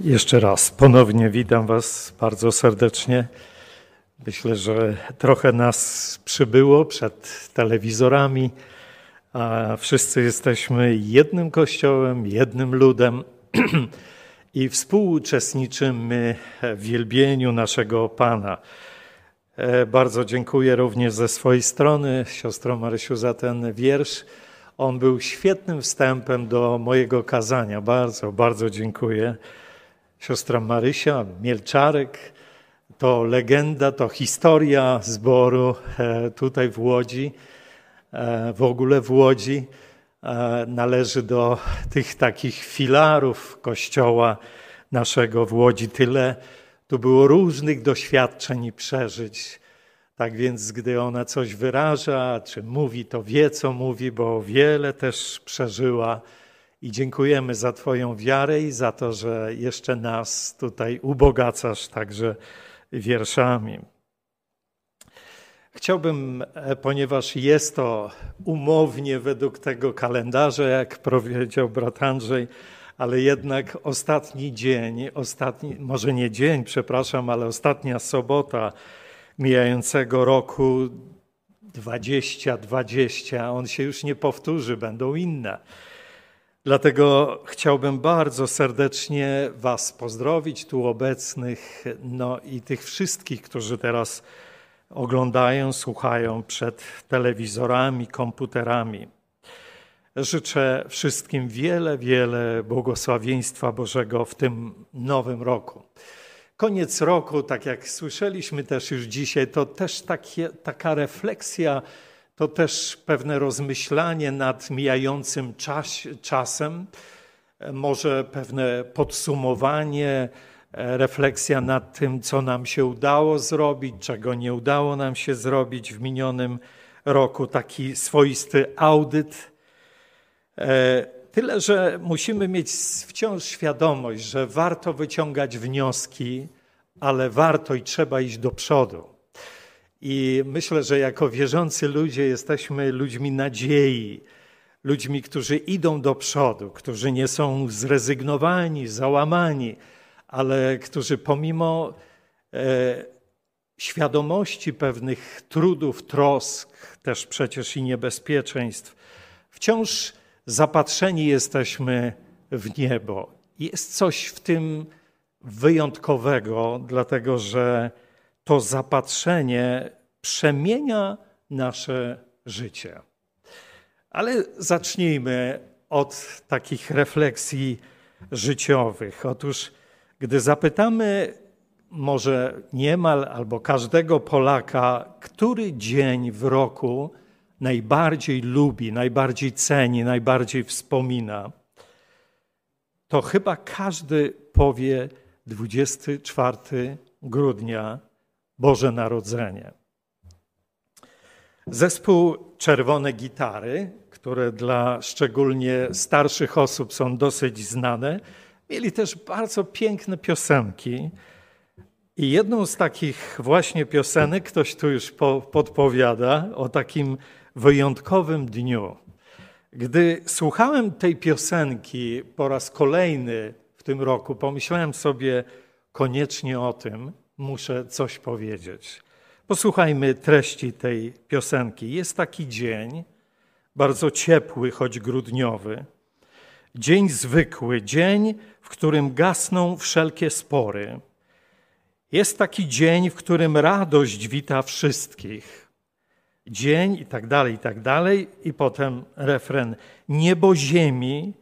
Jeszcze raz ponownie witam Was bardzo serdecznie. Myślę, że trochę nas przybyło przed telewizorami, a wszyscy jesteśmy jednym kościołem, jednym ludem i współuczestniczymy w wielbieniu naszego Pana. E, bardzo dziękuję również ze swojej strony siostro Marysiu za ten wiersz. On był świetnym wstępem do mojego kazania. Bardzo, bardzo dziękuję. Siostra Marysia Mielczarek to legenda, to historia zboru e, tutaj w Łodzi, e, w ogóle w Łodzi. E, należy do tych takich filarów kościoła naszego w Łodzi. Tyle tu było różnych doświadczeń i przeżyć. Tak więc, gdy ona coś wyraża, czy mówi, to wie, co mówi, bo wiele też przeżyła. I dziękujemy za Twoją wiarę i za to, że jeszcze nas tutaj ubogacasz także wierszami. Chciałbym, e, ponieważ jest to umownie według tego kalendarza, jak powiedział brat Andrzej, ale jednak ostatni dzień, ostatni, może nie dzień, przepraszam, ale ostatnia sobota mijającego roku 2020, on się już nie powtórzy, będą inne. Dlatego chciałbym bardzo serdecznie Was pozdrowić, tu obecnych, no i tych wszystkich, którzy teraz oglądają, słuchają przed telewizorami, komputerami. Życzę wszystkim wiele, wiele błogosławieństwa Bożego w tym nowym roku. Koniec roku, tak jak słyszeliśmy też już dzisiaj, to też takie, taka refleksja, to też pewne rozmyślanie nad mijającym czas, czasem, może pewne podsumowanie, refleksja nad tym, co nam się udało zrobić, czego nie udało nam się zrobić w minionym roku, taki swoisty audyt. E, tyle, że musimy mieć wciąż świadomość, że warto wyciągać wnioski, ale warto i trzeba iść do przodu. I myślę, że jako wierzący ludzie jesteśmy ludźmi nadziei, ludźmi, którzy idą do przodu, którzy nie są zrezygnowani, załamani, ale którzy pomimo e, świadomości pewnych trudów, trosk, też przecież i niebezpieczeństw, wciąż zapatrzeni jesteśmy w niebo. Jest coś w tym wyjątkowego, dlatego że to zapatrzenie przemienia nasze życie. Ale zacznijmy od takich refleksji życiowych. Otóż, gdy zapytamy może niemal albo każdego Polaka, który dzień w roku najbardziej lubi, najbardziej ceni, najbardziej wspomina, to chyba każdy powie 24 grudnia Boże Narodzenie. Zespół Czerwone Gitary, które dla szczególnie starszych osób są dosyć znane, mieli też bardzo piękne piosenki. I jedną z takich właśnie piosenek, ktoś tu już podpowiada, o takim wyjątkowym dniu. Gdy słuchałem tej piosenki po raz kolejny w tym roku, pomyślałem sobie koniecznie o tym, muszę coś powiedzieć. Posłuchajmy treści tej piosenki. Jest taki dzień, bardzo ciepły, choć grudniowy. Dzień zwykły, dzień, w którym gasną wszelkie spory. Jest taki dzień, w którym radość wita wszystkich. Dzień i tak dalej, i tak dalej. I potem refren. Niebo ziemi,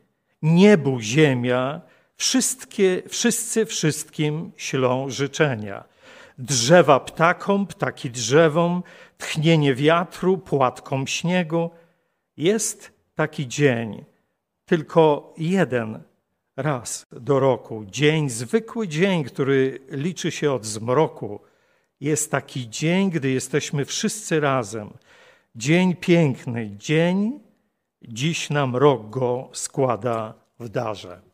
niebu ziemia, wszystkie, wszyscy wszystkim ślą życzenia drzewa ptakom, ptaki drzewom, tchnienie wiatru, płatkom śniegu. Jest taki dzień, tylko jeden raz do roku. Dzień, zwykły dzień, który liczy się od zmroku. Jest taki dzień, gdy jesteśmy wszyscy razem. Dzień piękny, dzień, dziś nam rok go składa w darze.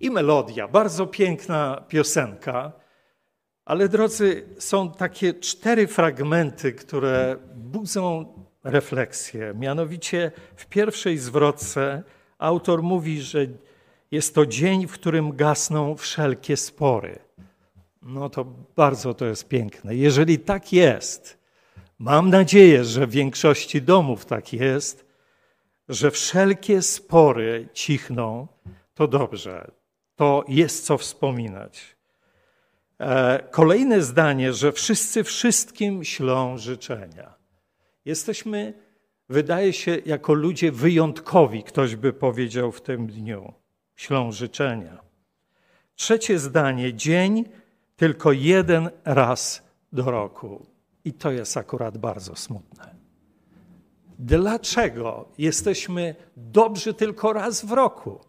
I melodia, bardzo piękna piosenka. Ale drodzy, są takie cztery fragmenty, które budzą refleksję. Mianowicie w pierwszej zwrotce autor mówi, że Jest to dzień, w którym gasną wszelkie spory. No to bardzo to jest piękne. Jeżeli tak jest, mam nadzieję, że w większości domów tak jest, że wszelkie spory cichną, to dobrze. To jest co wspominać. E, kolejne zdanie, że wszyscy wszystkim ślą życzenia. Jesteśmy, wydaje się, jako ludzie wyjątkowi, ktoś by powiedział w tym dniu. Ślą życzenia. Trzecie zdanie, dzień tylko jeden raz do roku. I to jest akurat bardzo smutne. Dlaczego jesteśmy dobrzy tylko raz w roku?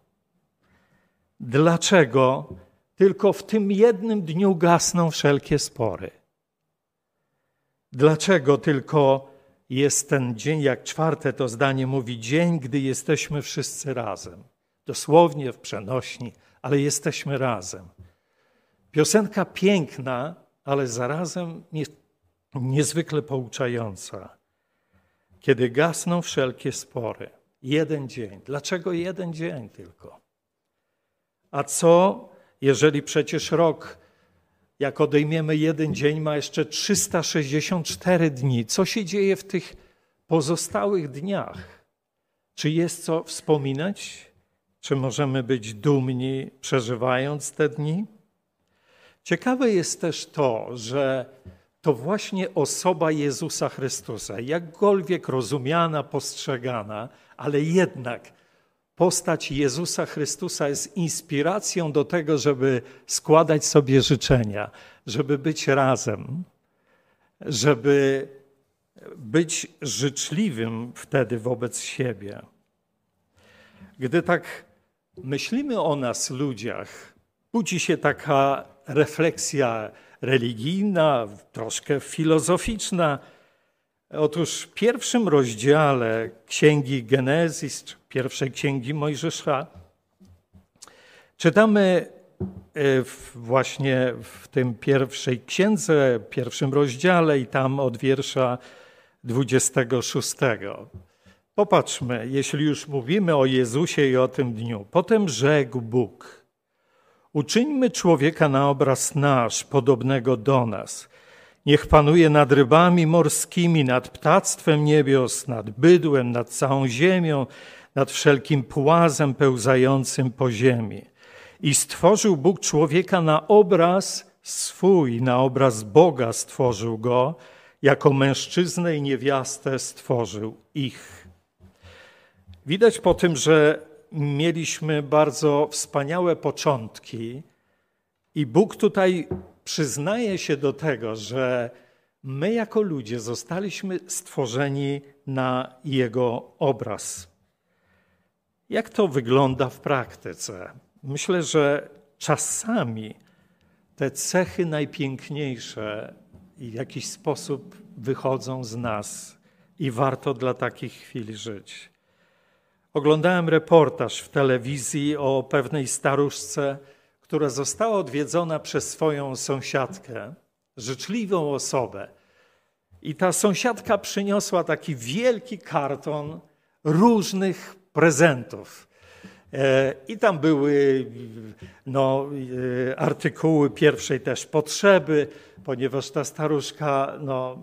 Dlaczego tylko w tym jednym dniu gasną wszelkie spory? Dlaczego tylko jest ten dzień, jak czwarte to zdanie mówi, dzień, gdy jesteśmy wszyscy razem? Dosłownie w przenośni, ale jesteśmy razem. Piosenka piękna, ale zarazem niezwykle pouczająca. Kiedy gasną wszelkie spory. Jeden dzień. Dlaczego jeden dzień tylko? A co, jeżeli przecież rok, jak odejmiemy jeden dzień, ma jeszcze 364 dni? Co się dzieje w tych pozostałych dniach? Czy jest co wspominać? Czy możemy być dumni, przeżywając te dni? Ciekawe jest też to, że to właśnie osoba Jezusa Chrystusa, jakkolwiek rozumiana, postrzegana, ale jednak postać Jezusa Chrystusa jest inspiracją do tego, żeby składać sobie życzenia, żeby być razem, żeby być życzliwym wtedy wobec siebie. Gdy tak myślimy o nas, ludziach, budzi się taka refleksja religijna, troszkę filozoficzna. Otóż w pierwszym rozdziale Księgi Genezis, pierwszej Księgi Mojżesza, czytamy e, właśnie w tym pierwszej księdze, pierwszym rozdziale i tam od wiersza 26. Popatrzmy, jeśli już mówimy o Jezusie i o tym dniu. Potem rzekł Bóg – Uczyńmy człowieka na obraz nasz, podobnego do nas. Niech panuje nad rybami morskimi, nad ptactwem niebios, nad bydłem, nad całą ziemią, nad wszelkim płazem pełzającym po ziemi. I stworzył Bóg człowieka na obraz swój, na obraz Boga stworzył go, jako mężczyznę i niewiastę stworzył ich. Widać po tym, że mieliśmy bardzo wspaniałe początki, i Bóg tutaj przyznaje się do tego, że my jako ludzie zostaliśmy stworzeni na Jego obraz. Jak to wygląda w praktyce? Myślę, że czasami te cechy najpiękniejsze w jakiś sposób wychodzą z nas i warto dla takich chwil żyć. Oglądałem reportaż w telewizji o pewnej staruszce, która została odwiedzona przez swoją sąsiadkę, życzliwą osobę. I ta sąsiadka przyniosła taki wielki karton różnych prezentów. E, I tam były no, e, artykuły pierwszej też potrzeby, ponieważ ta staruszka no,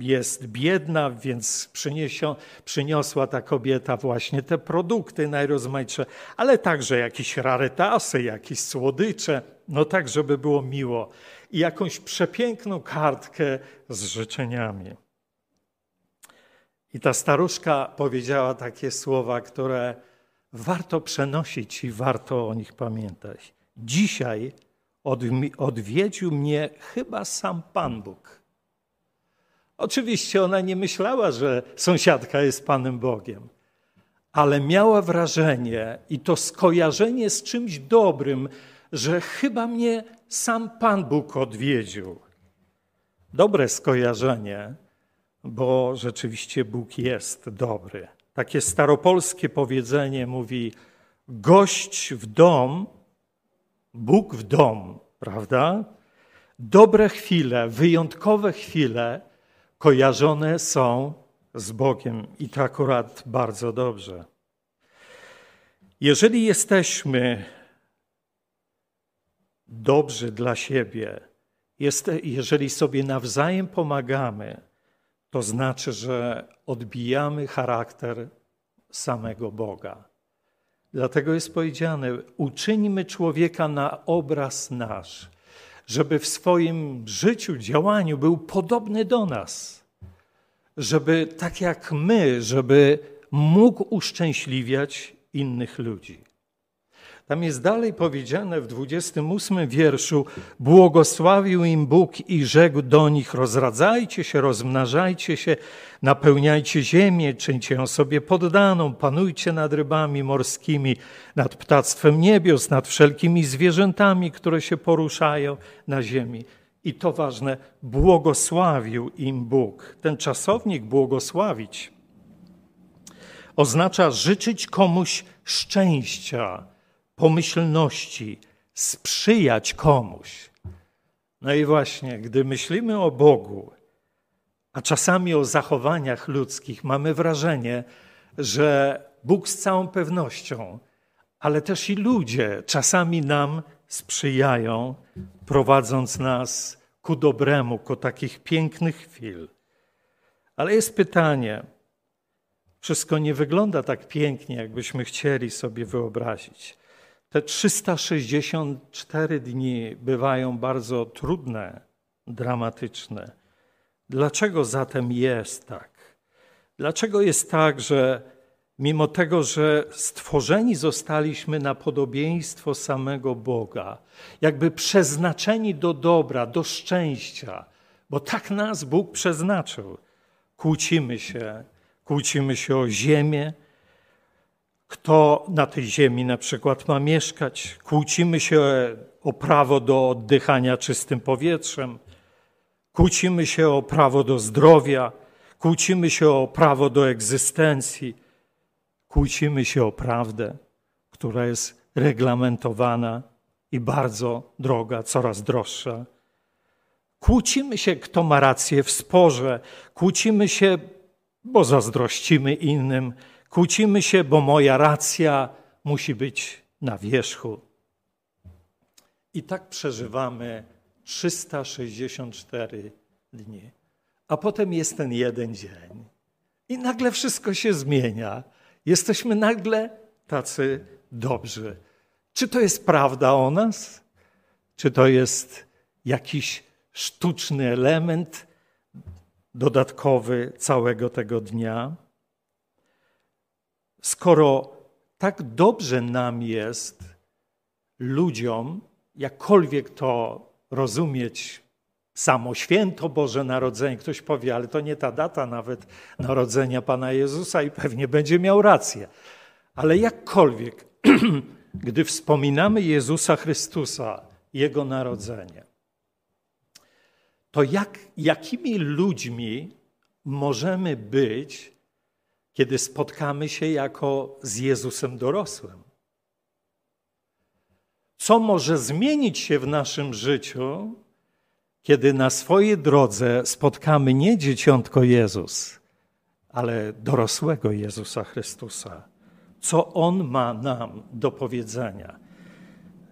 jest biedna, więc przyniosio, przyniosła ta kobieta właśnie te produkty najrozmaitsze, ale także jakieś rarytasy, jakieś słodycze, no tak, żeby było miło. I jakąś przepiękną kartkę z życzeniami. I ta staruszka powiedziała takie słowa, które warto przenosić i warto o nich pamiętać. Dzisiaj odwiedził mnie chyba sam Pan Bóg. Oczywiście ona nie myślała, że sąsiadka jest Panem Bogiem, ale miała wrażenie i to skojarzenie z czymś dobrym, że chyba mnie sam Pan Bóg odwiedził. Dobre skojarzenie, bo rzeczywiście Bóg jest dobry. Takie staropolskie powiedzenie mówi: gość w dom, Bóg w dom, prawda? Dobre chwile, wyjątkowe chwile kojarzone są z Bogiem i to akurat bardzo dobrze. Jeżeli jesteśmy dobrzy dla siebie, jeżeli sobie nawzajem pomagamy, to znaczy, że odbijamy charakter samego Boga. Dlatego jest powiedziane: uczyńmy człowieka na obraz nasz, żeby w swoim życiu, działaniu był podobny do nas, żeby tak jak my, żeby mógł uszczęśliwiać innych ludzi. Tam jest dalej powiedziane w 28 wierszu: Błogosławił im Bóg i rzekł do nich: Rozradzajcie się, rozmnażajcie się, napełniajcie ziemię, czyńcie ją sobie poddaną, panujcie nad rybami morskimi, nad ptactwem niebios, nad wszelkimi zwierzętami, które się poruszają na ziemi. I to ważne, błogosławił im Bóg. Ten czasownik błogosławić oznacza życzyć komuś szczęścia pomyślności, sprzyjać komuś. No i właśnie, gdy myślimy o Bogu, a czasami o zachowaniach ludzkich, mamy wrażenie, że Bóg z całą pewnością, ale też i ludzie czasami nam sprzyjają, prowadząc nas ku dobremu, ku takich pięknych chwil. Ale jest pytanie, wszystko nie wygląda tak pięknie, jakbyśmy chcieli sobie wyobrazić. Te 364 dni bywają bardzo trudne, dramatyczne. Dlaczego zatem jest tak? Dlaczego jest tak, że mimo tego, że stworzeni zostaliśmy na podobieństwo samego Boga, jakby przeznaczeni do dobra, do szczęścia, bo tak nas Bóg przeznaczył, kłócimy się, kłócimy się o ziemię, kto na tej ziemi na przykład ma mieszkać. Kłócimy się o prawo do oddychania czystym powietrzem, kłócimy się o prawo do zdrowia, kłócimy się o prawo do egzystencji, kłócimy się o prawdę, która jest reglamentowana i bardzo droga, coraz droższa. Kłócimy się, kto ma rację w sporze, kłócimy się, bo zazdrościmy innym Kłócimy się, bo moja racja musi być na wierzchu. I tak przeżywamy 364 dni. A potem jest ten jeden dzień. I nagle wszystko się zmienia. Jesteśmy nagle tacy dobrzy. Czy to jest prawda o nas? Czy to jest jakiś sztuczny element dodatkowy całego tego dnia? Skoro tak dobrze nam jest, ludziom, jakkolwiek to rozumieć, samo święto Boże Narodzenie, ktoś powie, ale to nie ta data nawet narodzenia Pana Jezusa i pewnie będzie miał rację. Ale jakkolwiek, gdy wspominamy Jezusa Chrystusa, Jego narodzenie, to jak, jakimi ludźmi możemy być, kiedy spotkamy się jako z Jezusem dorosłym. Co może zmienić się w naszym życiu, kiedy na swojej drodze spotkamy nie dzieciątko Jezus, ale dorosłego Jezusa Chrystusa? Co On ma nam do powiedzenia?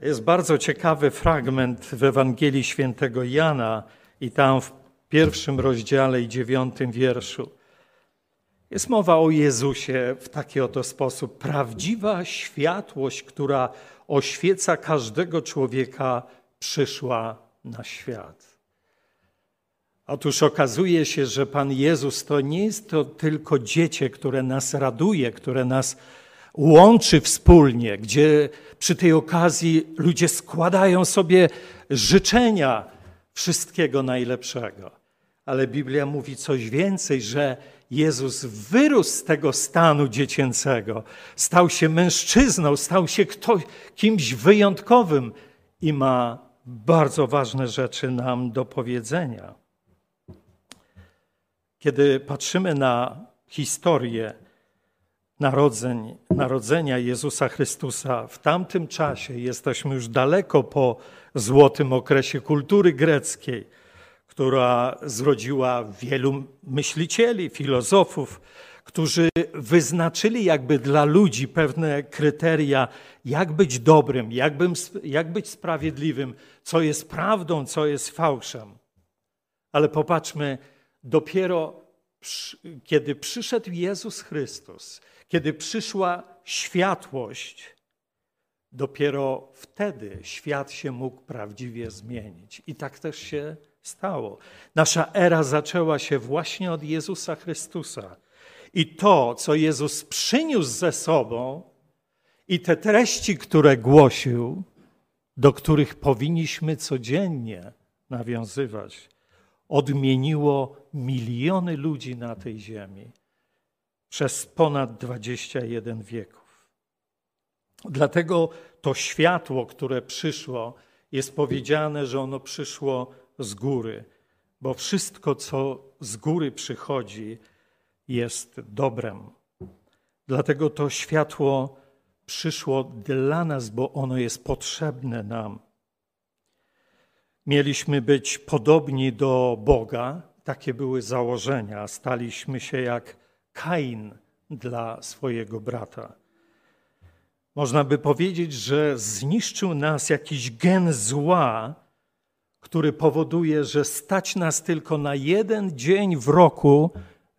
Jest bardzo ciekawy fragment w Ewangelii Świętego Jana i tam w pierwszym rozdziale i dziewiątym wierszu. Jest mowa o Jezusie w taki oto sposób. Prawdziwa światłość, która oświeca każdego człowieka, przyszła na świat. Otóż okazuje się, że Pan Jezus to nie jest to tylko dziecię, które nas raduje, które nas łączy wspólnie, gdzie przy tej okazji ludzie składają sobie życzenia wszystkiego najlepszego. Ale Biblia mówi coś więcej, że Jezus wyrósł z tego stanu dziecięcego, stał się mężczyzną, stał się ktoś, kimś wyjątkowym i ma bardzo ważne rzeczy nam do powiedzenia. Kiedy patrzymy na historię narodzeń, narodzenia Jezusa Chrystusa, w tamtym czasie jesteśmy już daleko po złotym okresie kultury greckiej która zrodziła wielu myślicieli, filozofów, którzy wyznaczyli jakby dla ludzi pewne kryteria, jak być dobrym, jak, być sprawiedliwym, co jest prawdą, co jest fałszem. Ale popatrzmy, dopiero kiedy przyszedł Jezus Chrystus, kiedy przyszła światłość, dopiero wtedy świat się mógł prawdziwie zmienić. I tak też się stało. Nasza era zaczęła się właśnie od Jezusa Chrystusa. I to, co Jezus przyniósł ze sobą, i te treści, które głosił, do których powinniśmy codziennie nawiązywać, odmieniło miliony ludzi na tej ziemi przez ponad 21 wieków. Dlatego to światło, które przyszło, jest powiedziane, że ono przyszło z góry, bo wszystko, co z góry przychodzi, jest dobrem. Dlatego to światło przyszło dla nas, bo ono jest potrzebne nam. Mieliśmy być podobni do Boga, takie były założenia. Staliśmy się jak Kain dla swojego brata. Można by powiedzieć, że zniszczył nas jakiś gen zła, który powoduje, że stać nas tylko na jeden dzień w roku,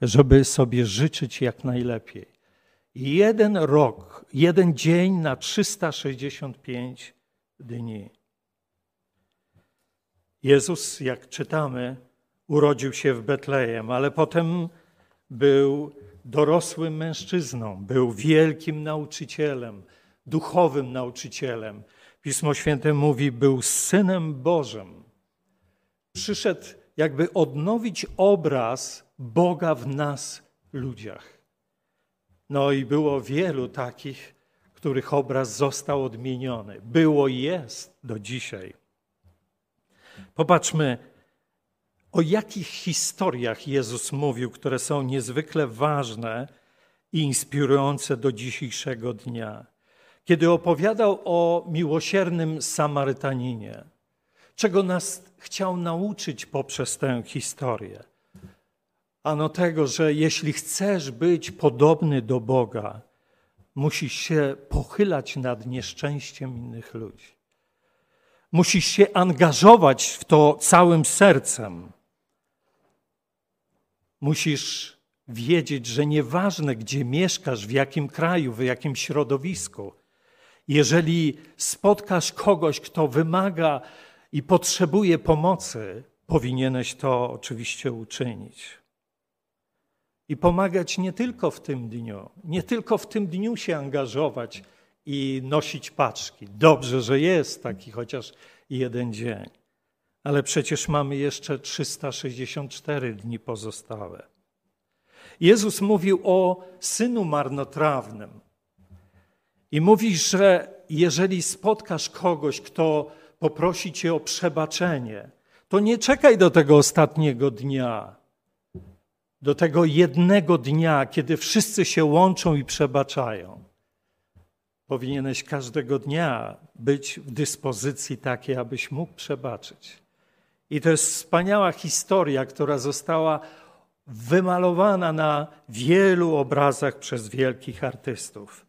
żeby sobie życzyć jak najlepiej. Jeden rok, jeden dzień na 365 dni. Jezus, jak czytamy, urodził się w Betlejem, ale potem był dorosłym mężczyzną, był wielkim nauczycielem, duchowym nauczycielem. Pismo Święte mówi, był synem Bożym. Przyszedł, jakby odnowić obraz Boga w nas, ludziach. No i było wielu takich, których obraz został odmieniony. Było i jest do dzisiaj. Popatrzmy, o jakich historiach Jezus mówił, które są niezwykle ważne i inspirujące do dzisiejszego dnia. Kiedy opowiadał o miłosiernym Samarytaninie, czego nas chciał nauczyć poprzez tę historię. Ano tego, że jeśli chcesz być podobny do Boga, musisz się pochylać nad nieszczęściem innych ludzi. Musisz się angażować w to całym sercem. Musisz wiedzieć, że nieważne gdzie mieszkasz, w jakim kraju, w jakim środowisku, jeżeli spotkasz kogoś, kto wymaga i potrzebuje pomocy, powinieneś to oczywiście uczynić. I pomagać nie tylko w tym dniu, nie tylko w tym dniu się angażować i nosić paczki. Dobrze, że jest taki chociaż jeden dzień. Ale przecież mamy jeszcze 364 dni pozostałe. Jezus mówił o synu marnotrawnym. I mówi, że jeżeli spotkasz kogoś, kto poprosi cię o przebaczenie, to nie czekaj do tego ostatniego dnia, do tego jednego dnia, kiedy wszyscy się łączą i przebaczają. Powinieneś każdego dnia być w dyspozycji takiej, abyś mógł przebaczyć. I to jest wspaniała historia, która została wymalowana na wielu obrazach przez wielkich artystów.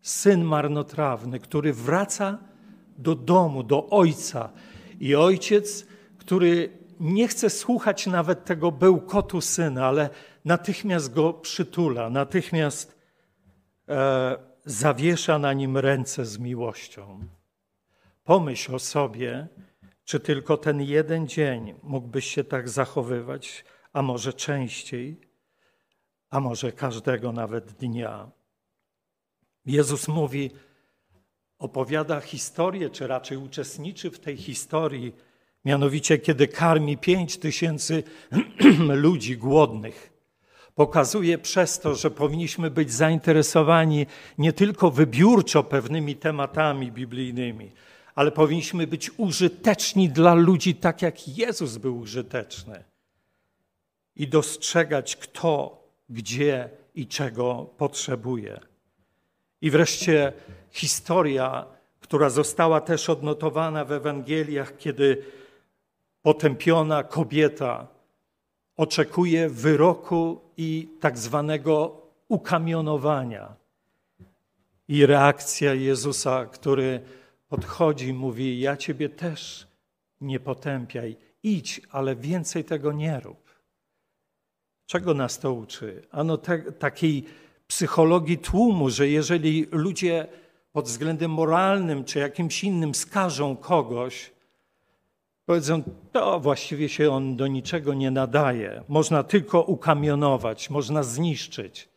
Syn marnotrawny, który wraca do domu, do ojca. I ojciec, który nie chce słuchać nawet tego bełkotu syna, ale natychmiast go przytula, natychmiast e, zawiesza na nim ręce z miłością. Pomyśl o sobie, czy tylko ten jeden dzień mógłbyś się tak zachowywać, a może częściej, a może każdego nawet dnia. Jezus mówi, opowiada historię, czy raczej uczestniczy w tej historii, mianowicie kiedy karmi pięć tysięcy ludzi głodnych. Pokazuje przez to, że powinniśmy być zainteresowani nie tylko wybiórczo pewnymi tematami biblijnymi, ale powinniśmy być użyteczni dla ludzi tak, jak Jezus był użyteczny. I dostrzegać, kto, gdzie i czego potrzebuje. I wreszcie historia, która została też odnotowana w Ewangeliach, kiedy potępiona kobieta oczekuje wyroku i tak zwanego ukamionowania. I reakcja Jezusa, który podchodzi, mówi: Ja ciebie też nie potępiaj, idź, ale więcej tego nie rób. Czego nas to uczy? Ano te, takiej psychologii tłumu, że jeżeli ludzie pod względem moralnym czy jakimś innym skażą kogoś, powiedzą, to właściwie się on do niczego nie nadaje, można tylko ukamionować, można zniszczyć,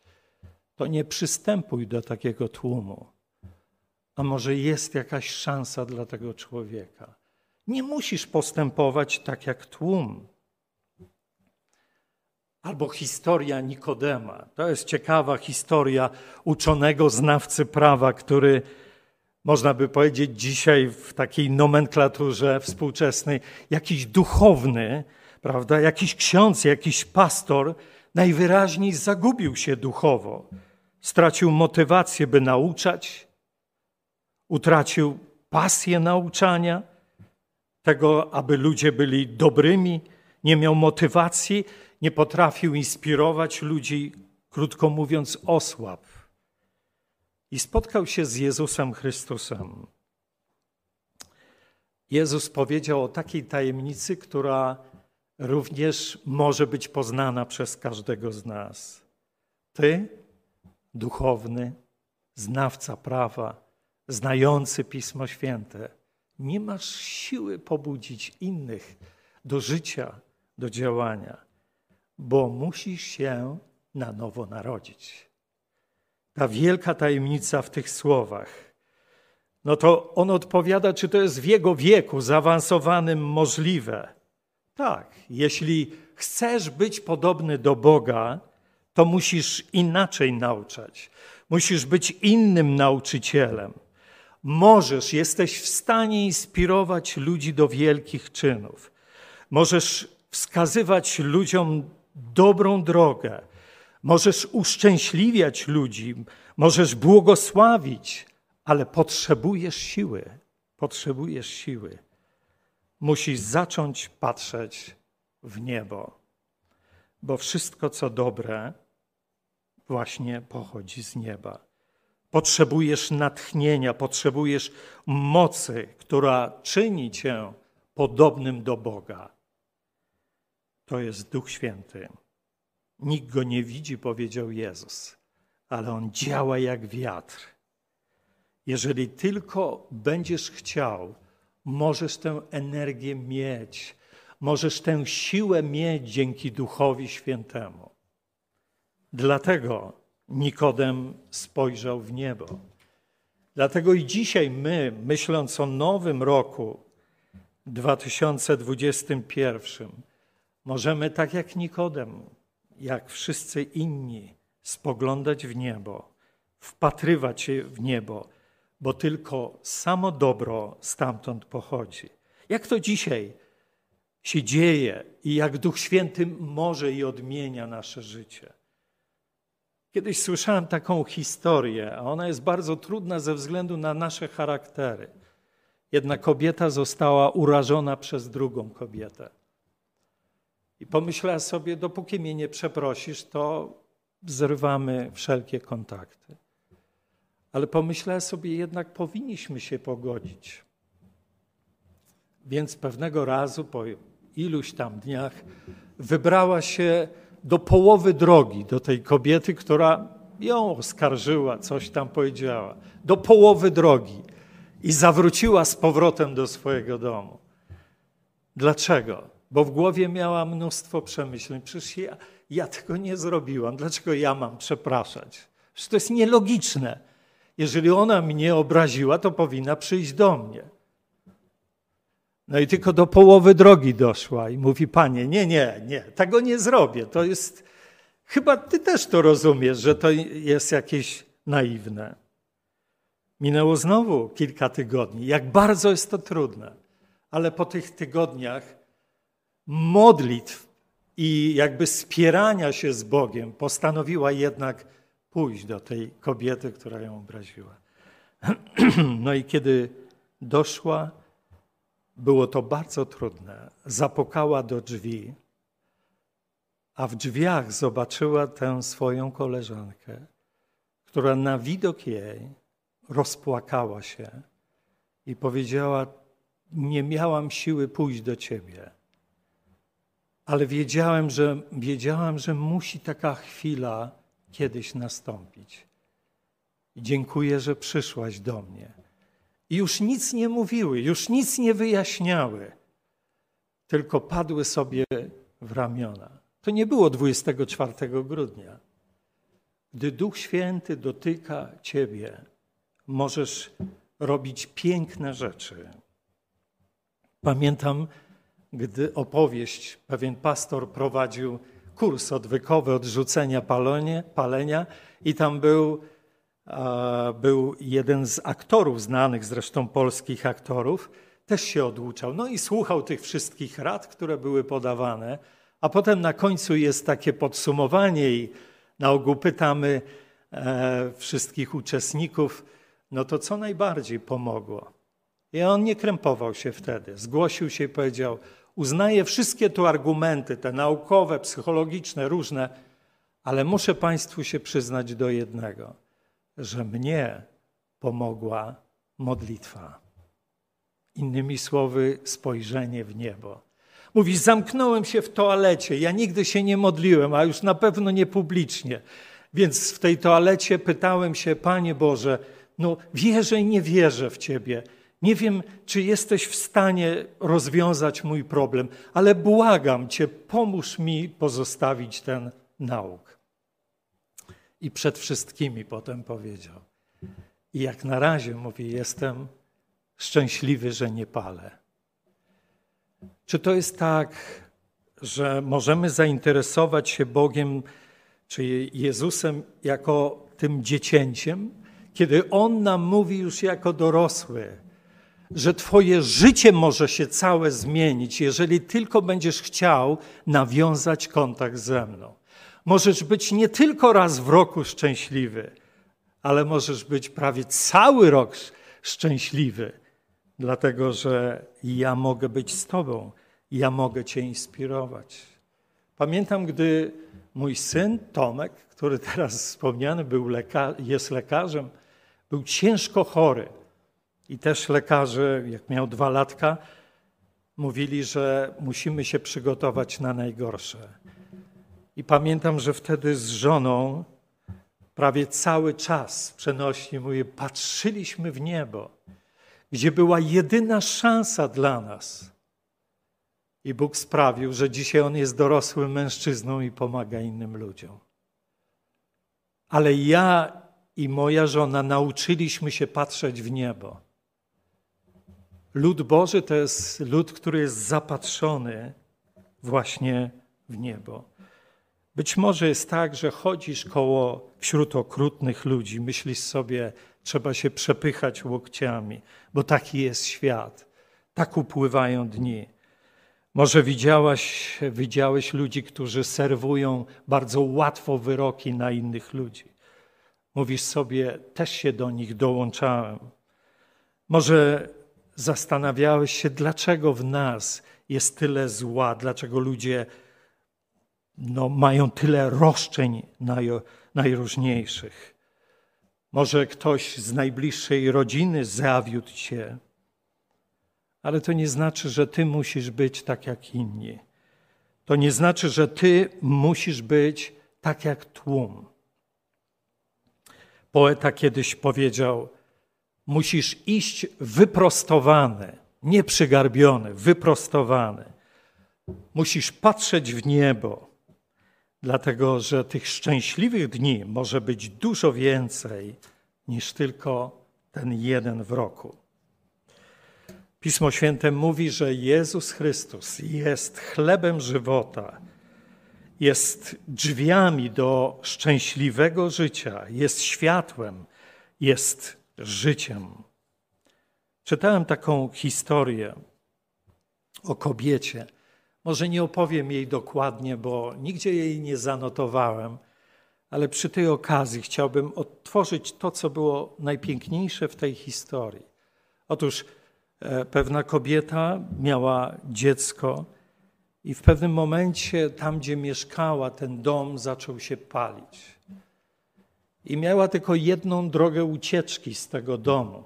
to nie przystępuj do takiego tłumu. A może jest jakaś szansa dla tego człowieka? Nie musisz postępować tak jak tłum. Albo historia Nikodema. To jest ciekawa historia uczonego znawcy prawa, który można by powiedzieć dzisiaj w takiej nomenklaturze współczesnej, jakiś duchowny, prawda, jakiś ksiądz, jakiś pastor najwyraźniej zagubił się duchowo. Stracił motywację, by nauczać, utracił pasję nauczania, tego, aby ludzie byli dobrymi, nie miał motywacji, nie potrafił inspirować ludzi, krótko mówiąc, osłab. I spotkał się z Jezusem Chrystusem. Jezus powiedział o takiej tajemnicy, która również może być poznana przez każdego z nas. Ty, duchowny, znawca prawa, znający Pismo Święte, nie masz siły pobudzić innych do życia, do działania bo musisz się na nowo narodzić. Ta wielka tajemnica w tych słowach. No to on odpowiada, czy to jest w jego wieku zaawansowanym możliwe. Tak, jeśli chcesz być podobny do Boga, to musisz inaczej nauczać. Musisz być innym nauczycielem. Możesz, jesteś w stanie inspirować ludzi do wielkich czynów. Możesz wskazywać ludziom dobrą drogę. Możesz uszczęśliwiać ludzi, możesz błogosławić, ale potrzebujesz siły. Potrzebujesz siły. Musisz zacząć patrzeć w niebo, bo wszystko, co dobre, właśnie pochodzi z nieba. Potrzebujesz natchnienia, potrzebujesz mocy, która czyni cię podobnym do Boga to jest Duch Święty. Nikt go nie widzi, powiedział Jezus, ale on działa jak wiatr. Jeżeli tylko będziesz chciał, możesz tę energię mieć, możesz tę siłę mieć dzięki Duchowi Świętemu. Dlatego Nikodem spojrzał w niebo. Dlatego i dzisiaj my, myśląc o nowym roku 2021, Możemy tak jak Nikodem, jak wszyscy inni, spoglądać w niebo, wpatrywać się w niebo, bo tylko samo dobro stamtąd pochodzi. Jak to dzisiaj się dzieje i jak Duch Święty może i odmienia nasze życie. Kiedyś słyszałem taką historię, a ona jest bardzo trudna ze względu na nasze charaktery. Jedna kobieta została urażona przez drugą kobietę. I pomyślałem sobie, dopóki mnie nie przeprosisz, to zrywamy wszelkie kontakty. Ale pomyślałem sobie, jednak powinniśmy się pogodzić. Więc pewnego razu, po iluś tam dniach, wybrała się do połowy drogi do tej kobiety, która ją oskarżyła, coś tam powiedziała. Do połowy drogi. I zawróciła z powrotem do swojego domu. Dlaczego? Bo w głowie miała mnóstwo przemyśleń. Przecież ja, ja tego nie zrobiłam. Dlaczego ja mam przepraszać? Przecież to jest nielogiczne. Jeżeli ona mnie obraziła, to powinna przyjść do mnie. No i tylko do połowy drogi doszła i mówi: Panie, nie, nie, nie, tego nie zrobię. To jest. Chyba ty też to rozumiesz, że to jest jakieś naiwne. Minęło znowu kilka tygodni. Jak bardzo jest to trudne. Ale po tych tygodniach modlitw i jakby spierania się z Bogiem postanowiła jednak pójść do tej kobiety, która ją obraziła. No i kiedy doszła, było to bardzo trudne. Zapukała do drzwi. a w drzwiach zobaczyła tę swoją koleżankę, która na widok jej rozpłakała się i powiedziała: Nie miałam siły pójść do ciebie, ale wiedziałem, że, wiedziałam, że musi taka chwila kiedyś nastąpić. I dziękuję, że przyszłaś do mnie. I już nic nie mówiły, już nic nie wyjaśniały, tylko padły sobie w ramiona. To nie było 24 grudnia. Gdy Duch Święty dotyka Ciebie, możesz robić piękne rzeczy. Pamiętam, gdy opowieść, pewien pastor prowadził kurs odwykowy odrzucenia palenie, palenia i tam był, był jeden z aktorów, znanych zresztą polskich aktorów, też się odłuczał. No i słuchał tych wszystkich rad, które były podawane, a potem na końcu jest takie podsumowanie i na ogół pytamy e, wszystkich uczestników, no to co najbardziej pomogło? I on nie krępował się wtedy. Zgłosił się i powiedział: Uznaję wszystkie tu argumenty, te naukowe, psychologiczne, różne, ale muszę Państwu się przyznać do jednego, że mnie pomogła modlitwa. Innymi słowy, spojrzenie w niebo. Mówi, zamknąłem się w toalecie, ja nigdy się nie modliłem, a już na pewno nie publicznie. Więc w tej toalecie pytałem się, Panie Boże, no wierzę i nie wierzę w Ciebie. Nie wiem, czy jesteś w stanie rozwiązać mój problem, ale błagam Cię, pomóż mi pozostawić ten nauk. I przed wszystkimi potem powiedział. I jak na razie mówi, jestem szczęśliwy, że nie palę. Czy to jest tak, że możemy zainteresować się Bogiem czy Jezusem jako tym dziecięciem, kiedy On nam mówi już jako dorosły, że Twoje życie może się całe zmienić, jeżeli tylko będziesz chciał nawiązać kontakt ze mną. Możesz być nie tylko raz w roku szczęśliwy, ale możesz być prawie cały rok szczęśliwy, dlatego że ja mogę być z Tobą, ja mogę Cię inspirować. Pamiętam, gdy mój syn Tomek, który teraz wspomniany był leka jest lekarzem, był ciężko chory. I też lekarze, jak miał dwa latka, mówili, że musimy się przygotować na najgorsze. I pamiętam, że wtedy z żoną prawie cały czas przenośni mówię, patrzyliśmy w niebo, gdzie była jedyna szansa dla nas. I Bóg sprawił, że dzisiaj on jest dorosłym mężczyzną i pomaga innym ludziom. Ale ja i moja żona nauczyliśmy się patrzeć w niebo. Lud Boży to jest lud, który jest zapatrzony właśnie w niebo. Być może jest tak, że chodzisz koło wśród okrutnych ludzi, myślisz sobie, trzeba się przepychać łokciami, bo taki jest świat. Tak upływają dni. Może widziałaś, widziałeś ludzi, którzy serwują bardzo łatwo wyroki na innych ludzi. Mówisz sobie, też się do nich dołączałem. Może zastanawiałeś się, dlaczego w nas jest tyle zła, dlaczego ludzie no, mają tyle roszczeń naj, najróżniejszych. Może ktoś z najbliższej rodziny zawiódł cię, ale to nie znaczy, że ty musisz być tak jak inni. To nie znaczy, że ty musisz być tak jak tłum. Poeta kiedyś powiedział: Musisz iść wyprostowany, nie przygarbiony, wyprostowany. Musisz patrzeć w niebo, dlatego że tych szczęśliwych dni może być dużo więcej niż tylko ten jeden w roku. Pismo Święte mówi, że Jezus Chrystus jest chlebem żywota, jest drzwiami do szczęśliwego życia, jest światłem, jest życiem. Czytałem taką historię o kobiecie. Może nie opowiem jej dokładnie, bo nigdzie jej nie zanotowałem, ale przy tej okazji chciałbym odtworzyć to, co było najpiękniejsze w tej historii. Otóż e, pewna kobieta miała dziecko I w pewnym momencie, tam gdzie mieszkała, ten dom zaczął się palić. I miała tylko jedną drogę ucieczki z tego domu.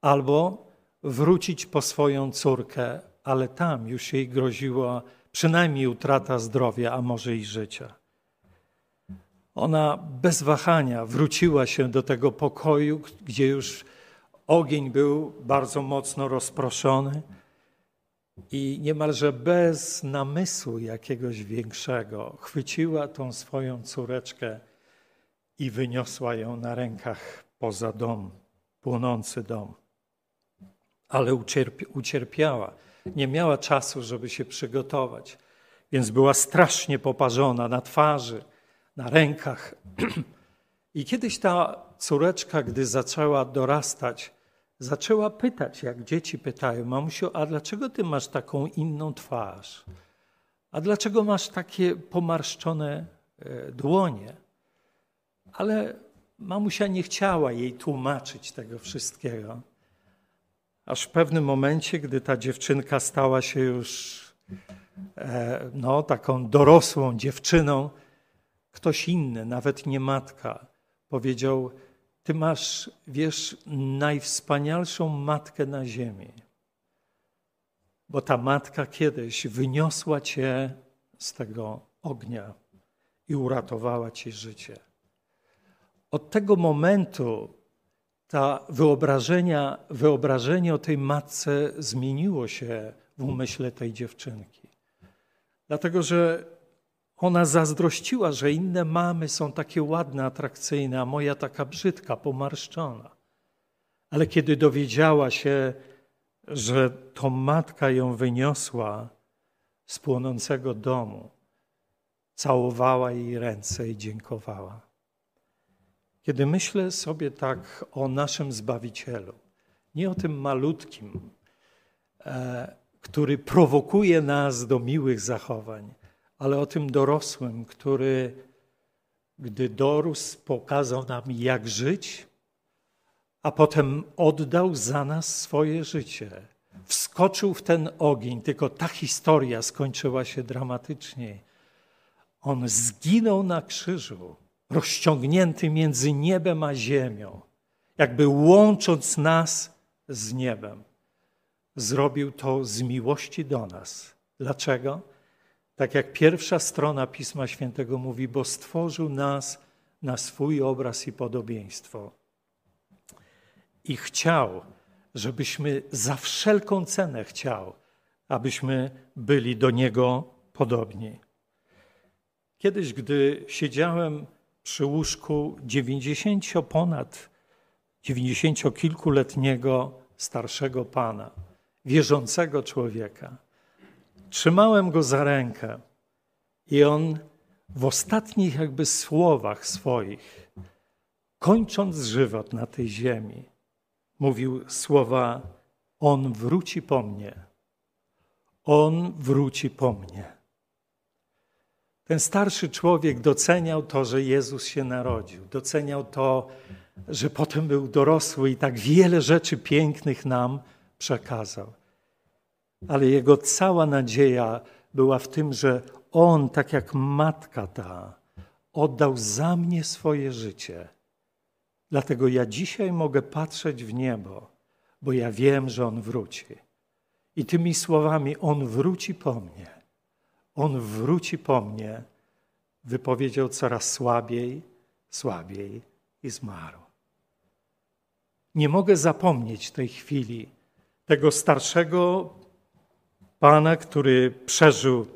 Albo wrócić po swoją córkę, ale tam już jej groziła przynajmniej utrata zdrowia, a może i życia. Ona bez wahania wróciła się do tego pokoju, gdzie już ogień był bardzo mocno rozproszony i niemalże bez namysłu jakiegoś większego chwyciła tą swoją córeczkę i wyniosła ją na rękach poza dom, płonący dom. Ale ucierpi, ucierpiała, nie miała czasu, żeby się przygotować, więc była strasznie poparzona na twarzy, na rękach. I kiedyś ta córeczka, gdy zaczęła dorastać, zaczęła pytać, jak dzieci pytają, mamusiu, a dlaczego ty masz taką inną twarz? A dlaczego masz takie pomarszczone e, dłonie? Ale mamusia nie chciała jej tłumaczyć tego wszystkiego. Aż w pewnym momencie, gdy ta dziewczynka stała się już e, no, taką dorosłą dziewczyną, ktoś inny, nawet nie matka, powiedział: Ty masz, wiesz, najwspanialszą matkę na ziemi. Bo ta matka kiedyś wyniosła cię z tego ognia i uratowała ci życie. Od tego momentu ta wyobrażenia, wyobrażenie o tej matce zmieniło się w umyśle tej dziewczynki. Dlatego, że ona zazdrościła, że inne mamy są takie ładne, atrakcyjne, a moja taka brzydka, pomarszczona. Ale kiedy dowiedziała się, że to matka ją wyniosła z płonącego domu, całowała jej ręce i dziękowała. Kiedy myślę sobie tak o naszym Zbawicielu, nie o tym malutkim, e, który prowokuje nas do miłych zachowań, ale o tym dorosłym, który, gdy dorósł, pokazał nam, jak żyć, a potem oddał za nas swoje życie. Wskoczył w ten ogień, tylko ta historia skończyła się dramatycznie. On zginął na krzyżu, rozciągnięty między niebem a ziemią, jakby łącząc nas z niebem. Zrobił to z miłości do nas. Dlaczego? Tak jak pierwsza strona Pisma Świętego mówi, bo stworzył nas na swój obraz i podobieństwo. I chciał, żebyśmy za wszelką cenę chciał, abyśmy byli do Niego podobni. Kiedyś, gdy siedziałem przy łóżku 90 ponad 90-kilkuletniego starszego pana, wierzącego człowieka, Trzymałem go za rękę i on w ostatnich jakby słowach swoich, kończąc żywot na tej ziemi, mówił słowa: On wróci po mnie. On wróci po mnie. Ten starszy człowiek doceniał to, że Jezus się narodził, doceniał to, że potem był dorosły i tak wiele rzeczy pięknych nam przekazał ale jego cała nadzieja była w tym, że on, tak jak matka ta, oddał za mnie swoje życie. Dlatego ja dzisiaj mogę patrzeć w niebo, bo ja wiem, że on wróci. I tymi słowami on wróci po mnie. On wróci po mnie, wypowiedział coraz słabiej, słabiej i zmarł. Nie mogę zapomnieć tej chwili, tego starszego Pana, który przeżył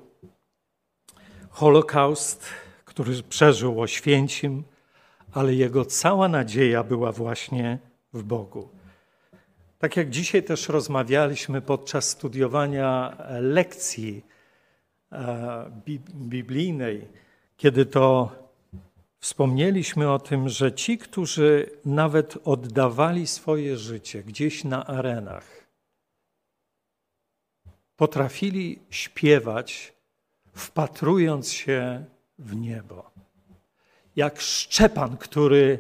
Holokaust, który przeżył Oświęcim, ale jego cała nadzieja była właśnie w Bogu. Tak jak dzisiaj też rozmawialiśmy podczas studiowania lekcji biblijnej, kiedy to wspomnieliśmy o tym, że ci, którzy nawet oddawali swoje życie gdzieś na arenach, potrafili śpiewać, wpatrując się w niebo. Jak Szczepan, który,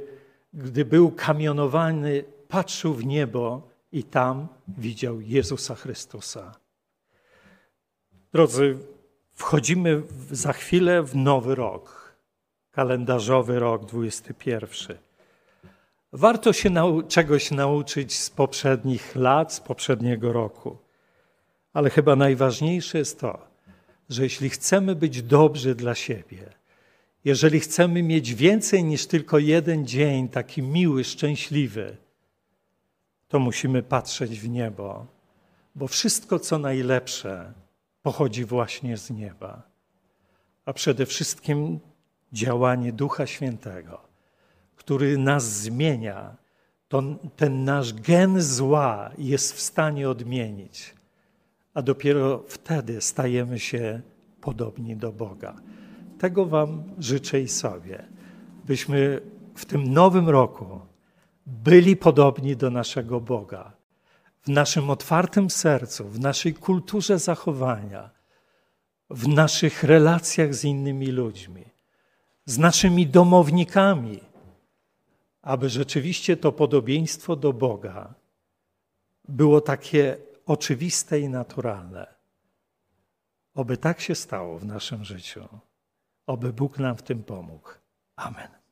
gdy był kamionowany, patrzył w niebo i tam widział Jezusa Chrystusa. Drodzy, wchodzimy za chwilę w nowy rok, kalendarzowy rok 21. Warto się nau czegoś nauczyć z poprzednich lat, z poprzedniego roku. Ale chyba najważniejsze jest to, że jeśli chcemy być dobrzy dla siebie, jeżeli chcemy mieć więcej niż tylko jeden dzień, taki miły, szczęśliwy, to musimy patrzeć w niebo, bo wszystko, co najlepsze, pochodzi właśnie z nieba. A przede wszystkim działanie Ducha Świętego, który nas zmienia, to ten nasz gen zła jest w stanie odmienić, a dopiero wtedy stajemy się podobni do Boga. Tego Wam życzę i sobie, byśmy w tym nowym roku byli podobni do naszego Boga. W naszym otwartym sercu, w naszej kulturze zachowania, w naszych relacjach z innymi ludźmi, z naszymi domownikami, aby rzeczywiście to podobieństwo do Boga było takie oczywiste i naturalne. Oby tak się stało w naszym życiu. Oby Bóg nam w tym pomógł. Amen.